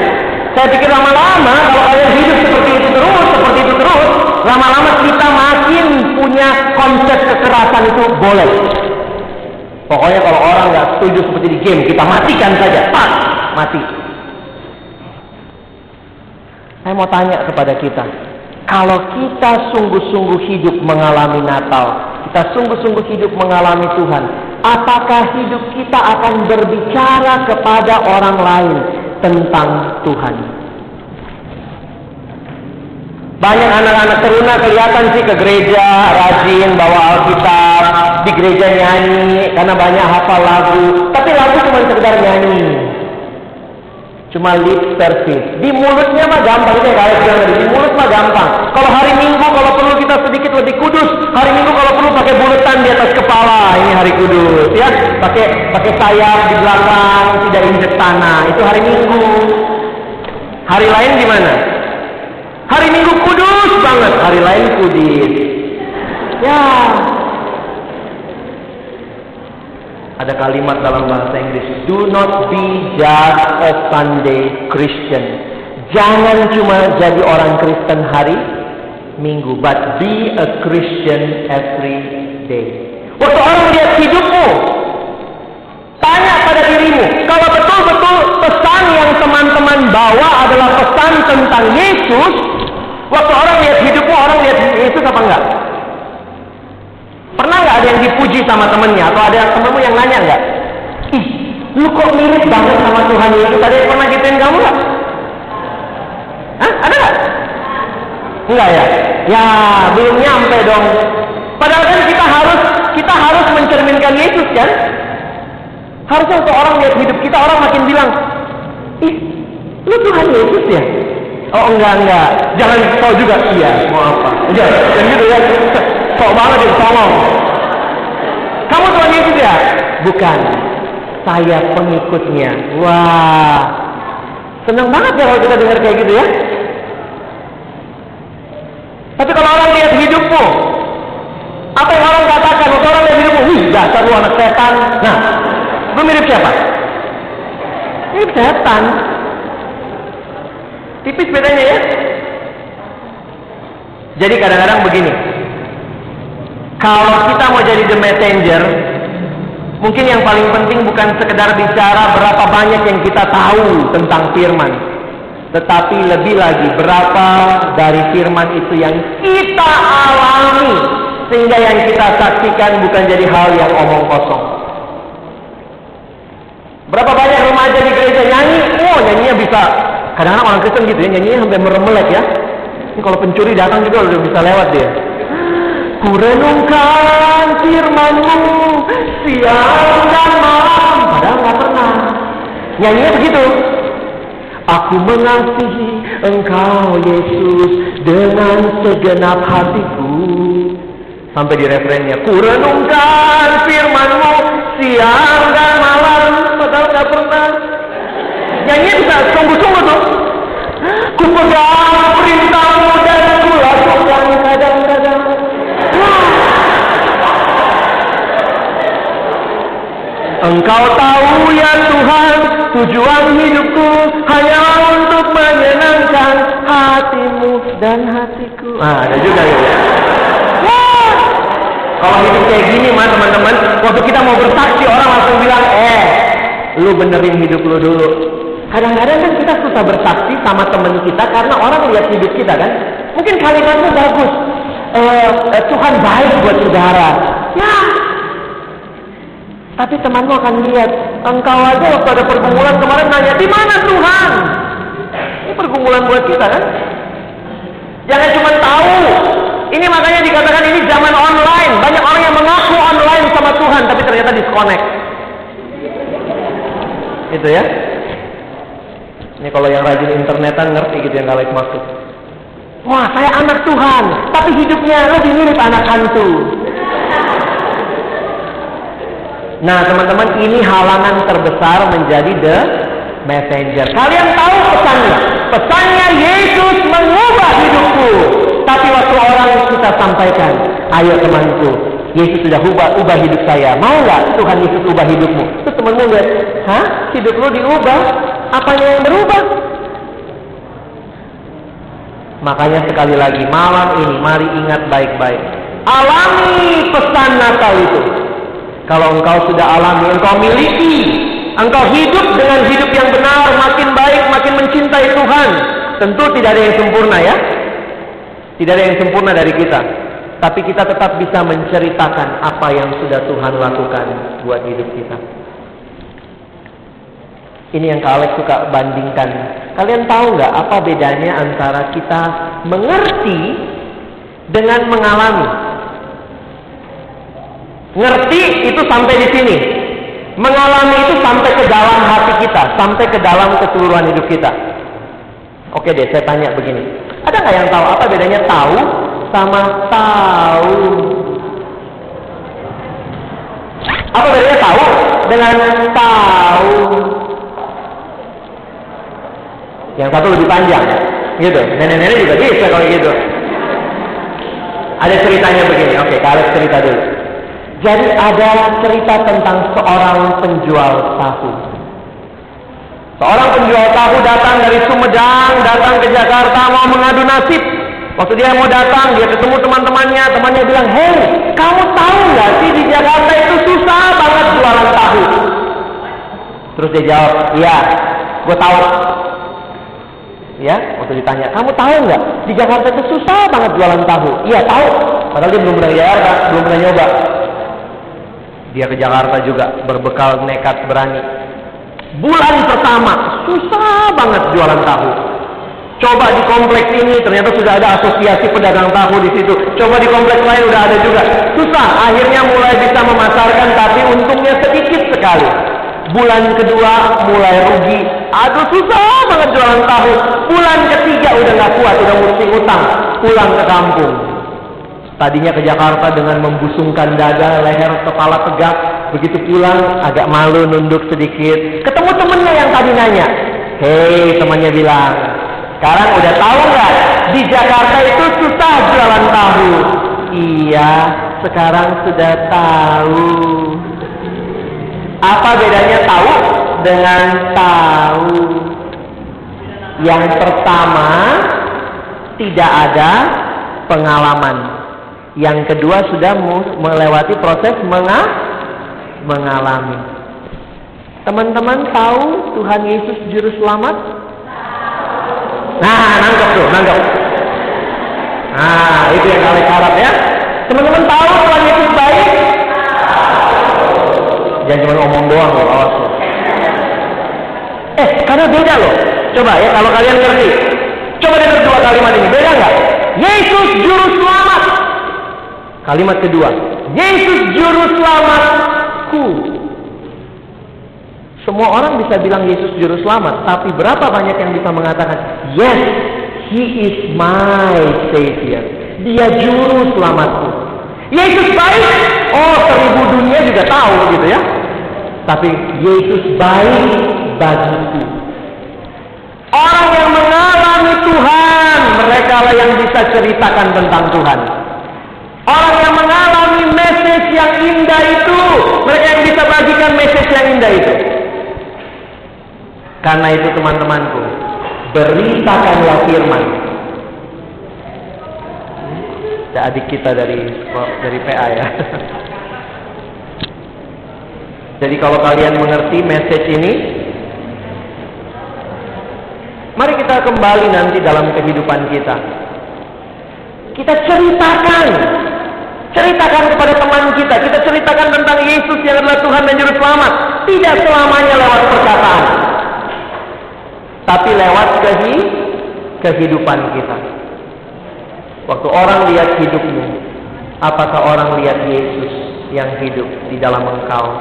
Saya pikir lama-lama kalau kalian hidup seperti itu terus, seperti itu terus, lama-lama kita makin punya konsep kekerasan itu boleh. Pokoknya kalau orang nggak setuju seperti di game, kita matikan saja, pas mati. Saya mau tanya kepada kita, kalau kita sungguh-sungguh hidup mengalami Natal, kita sungguh-sungguh hidup mengalami Tuhan, apakah hidup kita akan berbicara kepada orang lain tentang Tuhan? Banyak anak-anak teruna kelihatan sih ke gereja, rajin bawa Alkitab, di gereja nyanyi karena banyak hafal lagu, tapi lagu cuma sekedar nyanyi. Cuma lip service. Di mulutnya mah gampang itu kayak bilang Di mulut mah gampang. Kalau hari Minggu kalau perlu kita sedikit lebih kudus. Hari Minggu kalau perlu pakai bulatan di atas kepala. Ini hari kudus ya. Pakai pakai sayap di belakang, tidak injek tanah. Itu hari Minggu. Hari lain gimana? Hari Minggu kudus banget. Hari lain kudis. Ya, ada kalimat dalam bahasa Inggris do not be just a Sunday Christian. Jangan cuma jadi orang Kristen hari Minggu but be a Christian every day. Waktu orang lihat hidupmu tanya pada dirimu kalau betul-betul pesan yang teman-teman bawa adalah pesan tentang Yesus waktu orang lihat hidupmu orang lihat Yesus apa enggak pernah nggak ada yang dipuji sama temennya atau ada temenmu yang nanya nggak? Ih, lu kok mirip banget sama Tuhan Yesus? Ada yang pernah gituin kamu nggak? Hah? Ada nggak? Enggak ya? Ya, belum nyampe dong. Padahal kan kita harus kita harus mencerminkan Yesus kan? Harusnya untuk orang lihat hidup kita orang makin bilang, ih, lu Tuhan Yesus ya? Oh enggak enggak, jangan tahu juga iya mau apa? Jangan, gitu ya. Sok banget ya, tolong. Ya? Bukan. Saya pengikutnya. Wah. Senang banget ya kalau kita dengar kayak gitu ya. Tapi kalau orang lihat hidupmu, apa yang orang katakan? Waktu orang lihat hidupmu, wih dasar lu anak setan. Nah, lu mirip siapa? Mirip setan. Tipis bedanya ya. Jadi kadang-kadang begini. Kalau kita mau jadi the messenger, mungkin yang paling penting bukan sekedar bicara berapa banyak yang kita tahu tentang firman. Tetapi lebih lagi berapa dari firman itu yang kita alami sehingga yang kita saksikan bukan jadi hal yang omong kosong. Berapa banyak remaja di gereja nyanyi, oh nyanyinya bisa. Kadang-kadang orang Kristen gitu ya, nyanyinya sampai meremelek ya. Ini kalau pencuri datang juga udah bisa lewat dia. Ku renungkan firmanmu siang dan malam. Padahal nggak pernah. Nyanyinya begitu. Aku mengasihi engkau Yesus dengan segenap hatiku. Sampai di refrennya. Ku renungkan firmanmu siang dan malam. Padahal nggak pernah. Nyanyinya bisa sungguh-sungguh tuh. Ku pegang perintahmu Engkau tahu ya Tuhan Tujuan hidupku hanya untuk menyenangkan hatimu dan hatiku. Ah ada juga ya. Wah. Kalau hidup kayak gini mah teman-teman Waktu kita mau bersaksi orang langsung bilang Eh lu benerin hidup lu dulu. Kadang-kadang kan kita susah bersaksi sama teman kita Karena orang lihat hidup kita kan? Mungkin kalimatnya bagus. Eh, Tuhan baik buat saudara. Ya tapi temanmu akan lihat, engkau aja waktu ada pergumulan kemarin nanya, di mana Tuhan? Ini pergumulan buat kita kan? Jangan cuma tahu. Ini makanya dikatakan ini zaman online. Banyak orang yang mengaku online sama Tuhan, tapi ternyata disconnect. Itu ya. Ini kalau yang rajin internetan ngerti gitu yang Alex maksud. Wah, saya anak Tuhan, tapi hidupnya lebih mirip anak hantu. Nah teman-teman ini halangan terbesar menjadi the messenger. Kalian tahu pesannya? Pesannya Yesus mengubah hidupku. Tapi waktu orang kita sampaikan, ayo temanku, Yesus sudah ubah, ubah hidup saya. Mau nggak Tuhan Yesus ubah hidupmu? Terus temanmu lihat, hah? Hidup lu diubah? Apanya yang berubah? Makanya sekali lagi malam ini mari ingat baik-baik. Alami pesan Natal itu. Kalau engkau sudah alami, engkau miliki, engkau hidup dengan hidup yang benar, makin baik, makin mencintai Tuhan. Tentu tidak ada yang sempurna ya. Tidak ada yang sempurna dari kita. Tapi kita tetap bisa menceritakan apa yang sudah Tuhan lakukan buat hidup kita. Ini yang Kak Alex suka bandingkan. Kalian tahu nggak apa bedanya antara kita mengerti dengan mengalami? Ngerti itu sampai di sini. Mengalami itu sampai ke dalam hati kita, sampai ke dalam keseluruhan hidup kita. Oke deh, saya tanya begini. Ada nggak yang tahu apa bedanya tahu sama tahu? Apa bedanya tahu dengan tahu? Yang satu lebih panjang, gitu. Nenek-nenek juga bisa kalau gitu. Ada ceritanya begini. Oke, kalian cerita dulu. Jadi ada cerita tentang seorang penjual tahu. Seorang penjual tahu datang dari Sumedang, datang ke Jakarta mau mengadu nasib. Waktu dia mau datang, dia ketemu teman-temannya, temannya bilang, Hei, kamu tahu nggak sih di Jakarta itu susah banget jualan tahu. Terus dia jawab, iya, gue tahu. Ya, waktu ditanya, kamu tahu nggak di Jakarta itu susah banget jualan tahu? Iya tahu. Padahal dia belum pernah di belum pernah nyoba. Dia ke Jakarta juga berbekal nekat berani. Bulan pertama susah banget jualan tahu. Coba di kompleks ini ternyata sudah ada asosiasi pedagang tahu di situ. Coba di kompleks lain udah ada juga. Susah. Akhirnya mulai bisa memasarkan tapi untungnya sedikit sekali. Bulan kedua mulai rugi. Aduh susah banget jualan tahu. Bulan ketiga udah nggak kuat, udah mesti utang. Pulang ke kampung. Tadinya ke Jakarta dengan membusungkan dada, leher, kepala tegak. Begitu pulang agak malu nunduk sedikit. Ketemu temennya yang tadi nanya. Hei temannya bilang, sekarang udah tahu nggak di Jakarta itu susah jualan tahu. Iya, sekarang sudah tahu. Apa bedanya tahu dengan tahu? Yang pertama, tidak ada pengalaman. Yang kedua sudah melewati proses menga mengalami. Teman-teman tahu Tuhan Yesus juru selamat? Nah, nangkep tuh, nangkep. Nah, itu yang kalian harap ya. Teman-teman tahu Tuhan Yesus baik? Jangan cuma ngomong doang loh, awas loh. Eh, karena beda loh. Coba ya, kalau kalian ngerti. Coba dengar dua kalimat ini, beda nggak? Yesus juru selamat. Kalimat kedua, Yesus juru selamatku. Semua orang bisa bilang Yesus juru selamat, tapi berapa banyak yang bisa mengatakan, Yes, He is my Savior. Dia juru selamatku. Yesus baik, oh seribu dunia juga tahu gitu ya. Tapi Yesus baik bagiku. Orang yang mengalami Tuhan, mereka lah yang bisa ceritakan tentang Tuhan. Orang yang mengalami message yang indah itu, mereka yang bisa bagikan message yang indah itu. Karena itu teman-temanku, beritakanlah firman. Ada adik kita dari dari PA ya. [laughs] Jadi kalau kalian mengerti message ini, mari kita kembali nanti dalam kehidupan kita. Kita ceritakan Ceritakan kepada teman kita, kita ceritakan tentang Yesus yang adalah Tuhan dan Juru Selamat. Tidak selamanya lewat perkataan, tapi lewat kehi kehidupan kita. Waktu orang lihat hidupmu, apakah orang lihat Yesus yang hidup di dalam engkau?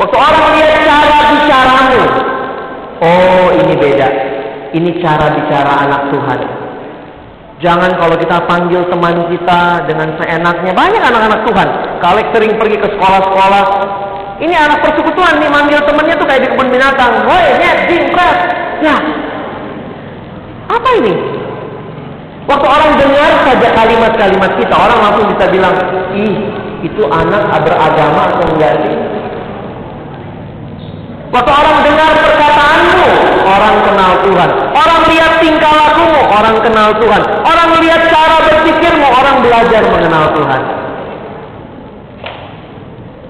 Waktu orang lihat cara bicaramu, oh ini beda. Ini cara bicara anak Tuhan. Jangan kalau kita panggil teman kita dengan seenaknya. Banyak anak-anak Tuhan. Kalau sering pergi ke sekolah-sekolah. Ini anak persekutuan nih manggil temannya tuh kayak di kebun binatang. Woi, net, jing, pres. Ya. Apa ini? Waktu orang dengar saja kalimat-kalimat kita, orang langsung bisa bilang, ih, itu anak beragama atau enggak sih? Waktu orang dengar orang kenal Tuhan. Orang lihat tingkah lakumu, orang kenal Tuhan. Orang lihat cara berpikirmu, orang belajar mengenal Tuhan.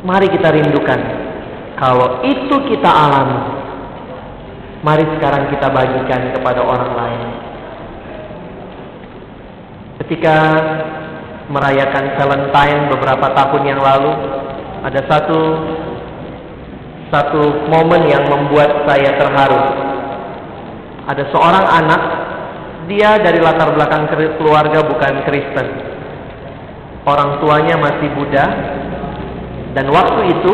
Mari kita rindukan. Kalau itu kita alami, mari sekarang kita bagikan kepada orang lain. Ketika merayakan Valentine beberapa tahun yang lalu, ada satu satu momen yang membuat saya terharu. Ada seorang anak, dia dari latar belakang keluarga bukan Kristen. Orang tuanya masih Buddha, dan waktu itu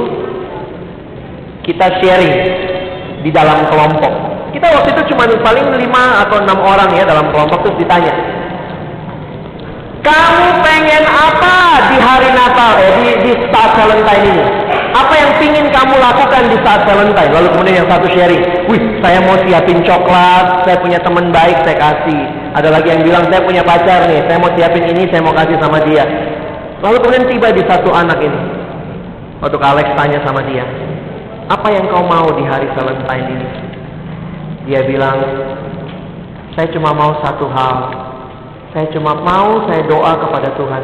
kita sharing di dalam kelompok. Kita waktu itu cuma paling lima atau enam orang ya dalam kelompok terus ditanya, kamu pengen apa di hari Natal, eh di, di saat Valentine ini? Apa yang ingin kamu lakukan di saat Valentine? Lalu kemudian yang satu sharing, wih saya mau siapin coklat, saya punya teman baik, saya kasih. Ada lagi yang bilang, saya punya pacar nih, saya mau siapin ini, saya mau kasih sama dia. Lalu kemudian tiba di satu anak ini. Waktu Alex tanya sama dia, apa yang kau mau di hari Valentine ini? Dia bilang, saya cuma mau satu hal, saya cuma mau saya doa kepada Tuhan.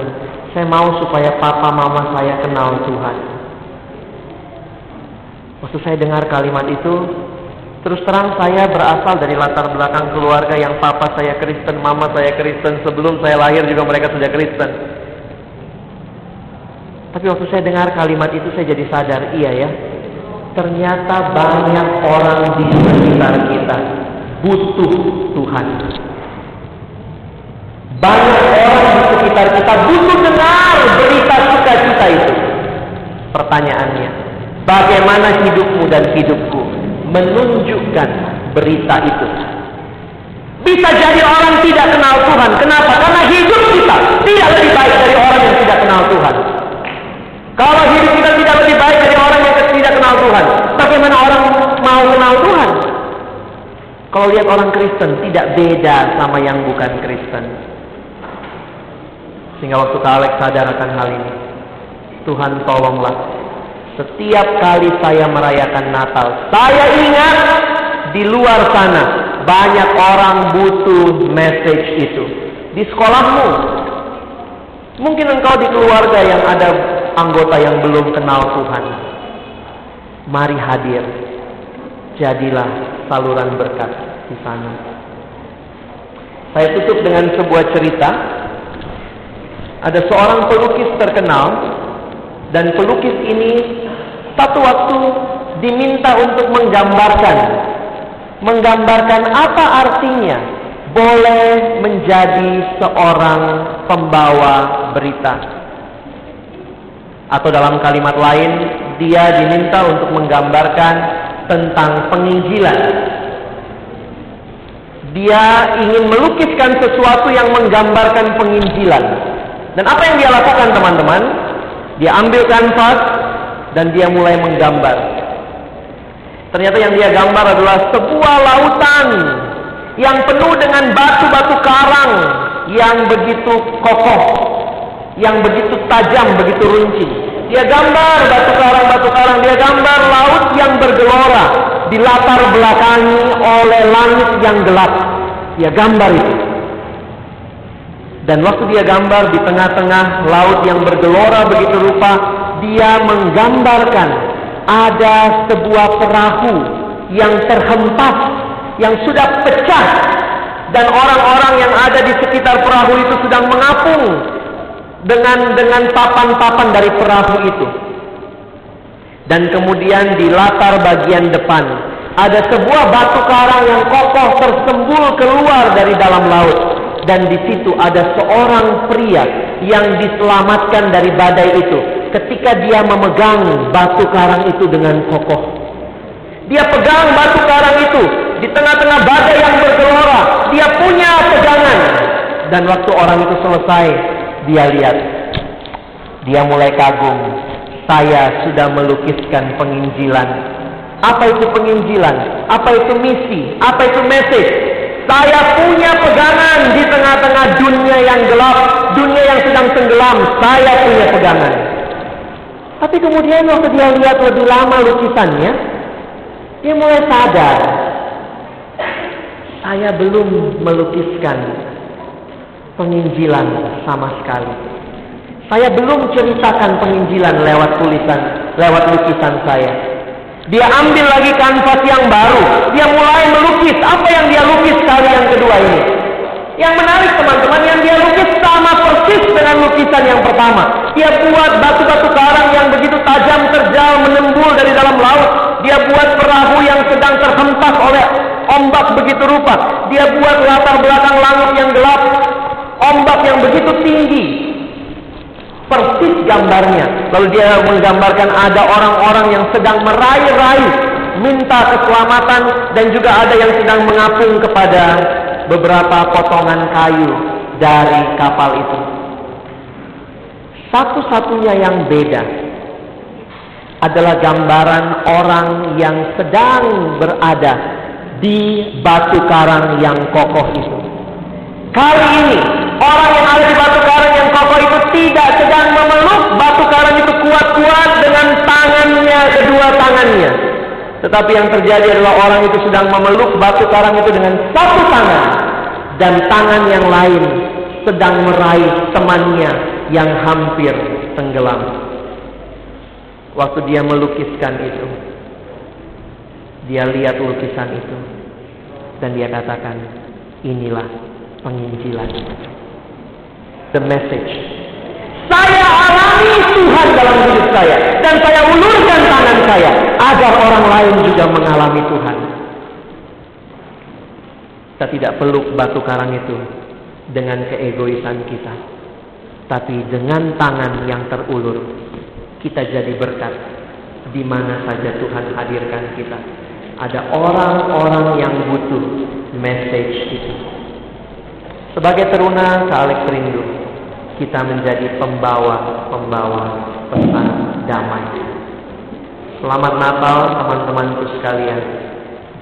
Saya mau supaya papa mama saya kenal Tuhan. Waktu saya dengar kalimat itu, terus terang saya berasal dari latar belakang keluarga yang papa saya Kristen, mama saya Kristen. Sebelum saya lahir juga mereka sudah Kristen. Tapi waktu saya dengar kalimat itu saya jadi sadar, iya ya. Ternyata banyak orang di sekitar kita butuh Tuhan. Banyak orang di sekitar kita butuh dengar berita sukacita itu. Pertanyaannya, bagaimana hidupmu dan hidupku menunjukkan berita itu? Bisa jadi orang tidak kenal Tuhan. Kenapa? Karena hidup kita tidak lebih baik dari orang yang tidak kenal Tuhan. Kalau hidup kita tidak lebih baik dari orang yang tidak kenal Tuhan, bagaimana orang mau kenal Tuhan? Kalau lihat orang Kristen tidak beda sama yang bukan Kristen. Sehingga waktu Kak Alex sadar akan hal ini, Tuhan tolonglah. Setiap kali saya merayakan Natal, saya ingat di luar sana banyak orang butuh message itu. Di sekolahmu, mungkin engkau di keluarga yang ada anggota yang belum kenal Tuhan. Mari hadir. Jadilah saluran berkat di sana. Saya tutup dengan sebuah cerita. Ada seorang pelukis terkenal dan pelukis ini satu waktu diminta untuk menggambarkan menggambarkan apa artinya boleh menjadi seorang pembawa berita atau dalam kalimat lain dia diminta untuk menggambarkan tentang penginjilan. Dia ingin melukiskan sesuatu yang menggambarkan penginjilan. Dan apa yang dia lakukan teman-teman? Dia ambil kanvas dan dia mulai menggambar. Ternyata yang dia gambar adalah sebuah lautan yang penuh dengan batu-batu karang yang begitu kokoh yang begitu tajam, begitu runcing. Dia gambar batu karang-batu karang, dia gambar laut yang bergelora di latar belakangi oleh langit yang gelap. Dia gambar itu. Dan waktu dia gambar di tengah-tengah laut yang bergelora begitu rupa, dia menggambarkan ada sebuah perahu yang terhempas, yang sudah pecah dan orang-orang yang ada di sekitar perahu itu sedang mengapung dengan dengan papan-papan dari perahu itu. Dan kemudian di latar bagian depan ada sebuah batu karang yang kokoh tersembul keluar dari dalam laut dan di situ ada seorang pria yang diselamatkan dari badai itu ketika dia memegang batu karang itu dengan kokoh. Dia pegang batu karang itu di tengah-tengah badai yang bergelora. Dia punya pegangan. Dan waktu orang itu selesai, dia lihat. Dia mulai kagum. Saya sudah melukiskan penginjilan. Apa itu penginjilan? Apa itu misi? Apa itu message? Saya punya pegangan di tengah-tengah dunia yang gelap, dunia yang sedang tenggelam. Saya punya pegangan. Tapi kemudian waktu dia lihat lebih lama lukisannya, dia mulai sadar. Saya belum melukiskan penginjilan sama sekali. Saya belum ceritakan penginjilan lewat tulisan, lewat lukisan saya. Dia ambil lagi kanvas yang baru. Dia mulai melukis. Apa yang dia lukis kali yang kedua ini? Yang menarik teman-teman, yang dia lukis sama persis dengan lukisan yang pertama. Dia buat batu-batu karang yang begitu tajam terjal menembul dari dalam laut. Dia buat perahu yang sedang terhempas oleh ombak begitu rupa. Dia buat latar belakang langit yang gelap ombak yang begitu tinggi. Persis gambarnya. Lalu dia menggambarkan ada orang-orang yang sedang meraih-raih minta keselamatan dan juga ada yang sedang mengapung kepada beberapa potongan kayu dari kapal itu. Satu-satunya yang beda adalah gambaran orang yang sedang berada di batu karang yang kokoh itu. Kali ini orang yang ada di batu karang yang kokoh itu tidak sedang memeluk batu karang itu kuat-kuat dengan tangannya kedua tangannya. Tetapi yang terjadi adalah orang itu sedang memeluk batu karang itu dengan satu tangan dan tangan yang lain sedang meraih temannya yang hampir tenggelam. Waktu dia melukiskan itu, dia lihat lukisan itu dan dia katakan, inilah penginjilan. The message. Saya alami Tuhan dalam hidup saya dan saya ulurkan tangan saya agar orang lain juga mengalami Tuhan. Kita tidak peluk batu karang itu dengan keegoisan kita, tapi dengan tangan yang terulur kita jadi berkat di mana saja Tuhan hadirkan kita. Ada orang-orang yang butuh message itu. Sebagai teruna Alex rindu, kita menjadi pembawa-pembawa pesan damai. Selamat Natal teman-temanku sekalian.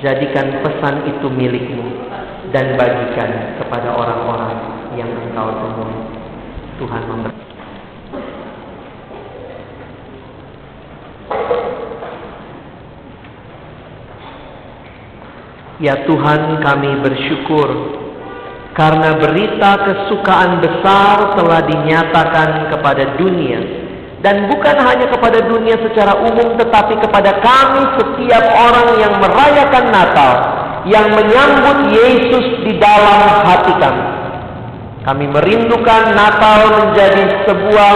Jadikan pesan itu milikmu dan bagikan kepada orang-orang yang engkau temui. Tuhan memberkati. Ya Tuhan kami bersyukur karena berita kesukaan besar telah dinyatakan kepada dunia dan bukan hanya kepada dunia secara umum tetapi kepada kami setiap orang yang merayakan Natal yang menyambut Yesus di dalam hati kami. Kami merindukan Natal menjadi sebuah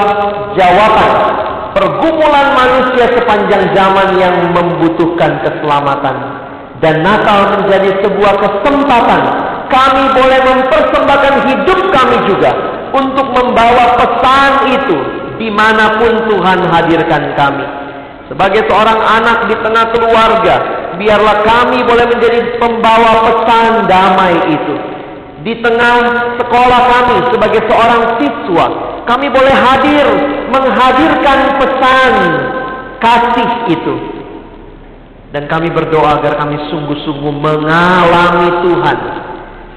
jawaban pergumulan manusia sepanjang zaman yang membutuhkan keselamatan dan Natal menjadi sebuah kesempatan kami boleh mempersembahkan hidup kami juga untuk membawa pesan itu di mana pun Tuhan hadirkan kami. Sebagai seorang anak di tengah keluarga, biarlah kami boleh menjadi pembawa pesan damai itu. Di tengah sekolah kami sebagai seorang siswa, kami boleh hadir menghadirkan pesan kasih itu dan kami berdoa agar kami sungguh-sungguh mengalami Tuhan.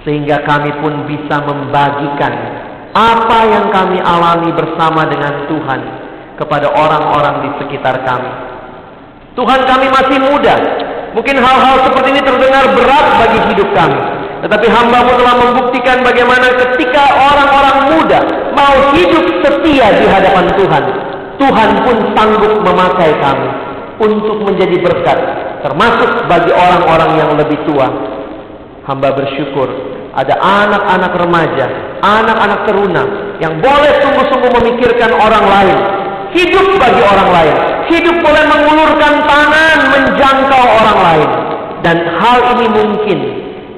Sehingga kami pun bisa membagikan apa yang kami alami bersama dengan Tuhan kepada orang-orang di sekitar kami. Tuhan kami masih muda. Mungkin hal-hal seperti ini terdengar berat bagi hidup kami. Tetapi hambamu telah membuktikan bagaimana ketika orang-orang muda mau hidup setia di hadapan Tuhan. Tuhan pun sanggup memakai kami untuk menjadi berkat termasuk bagi orang-orang yang lebih tua. Hamba bersyukur ada anak-anak remaja, anak-anak teruna yang boleh sungguh-sungguh memikirkan orang lain, hidup bagi orang lain, hidup boleh mengulurkan tangan menjangkau orang lain. Dan hal ini mungkin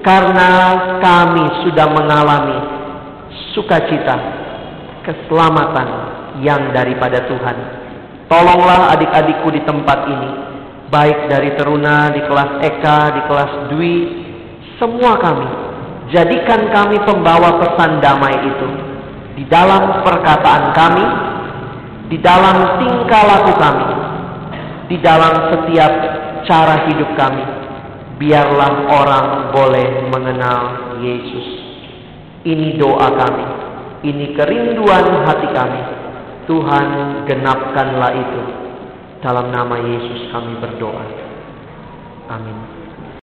karena kami sudah mengalami sukacita, keselamatan yang daripada Tuhan. Tolonglah adik-adikku di tempat ini baik dari teruna di kelas Eka, di kelas Dwi, semua kami jadikan kami pembawa pesan damai itu di dalam perkataan kami, di dalam tingkah laku kami, di dalam setiap cara hidup kami. Biarlah orang boleh mengenal Yesus. Ini doa kami, ini kerinduan hati kami. Tuhan genapkanlah itu dalam nama Yesus kami berdoa. Amin.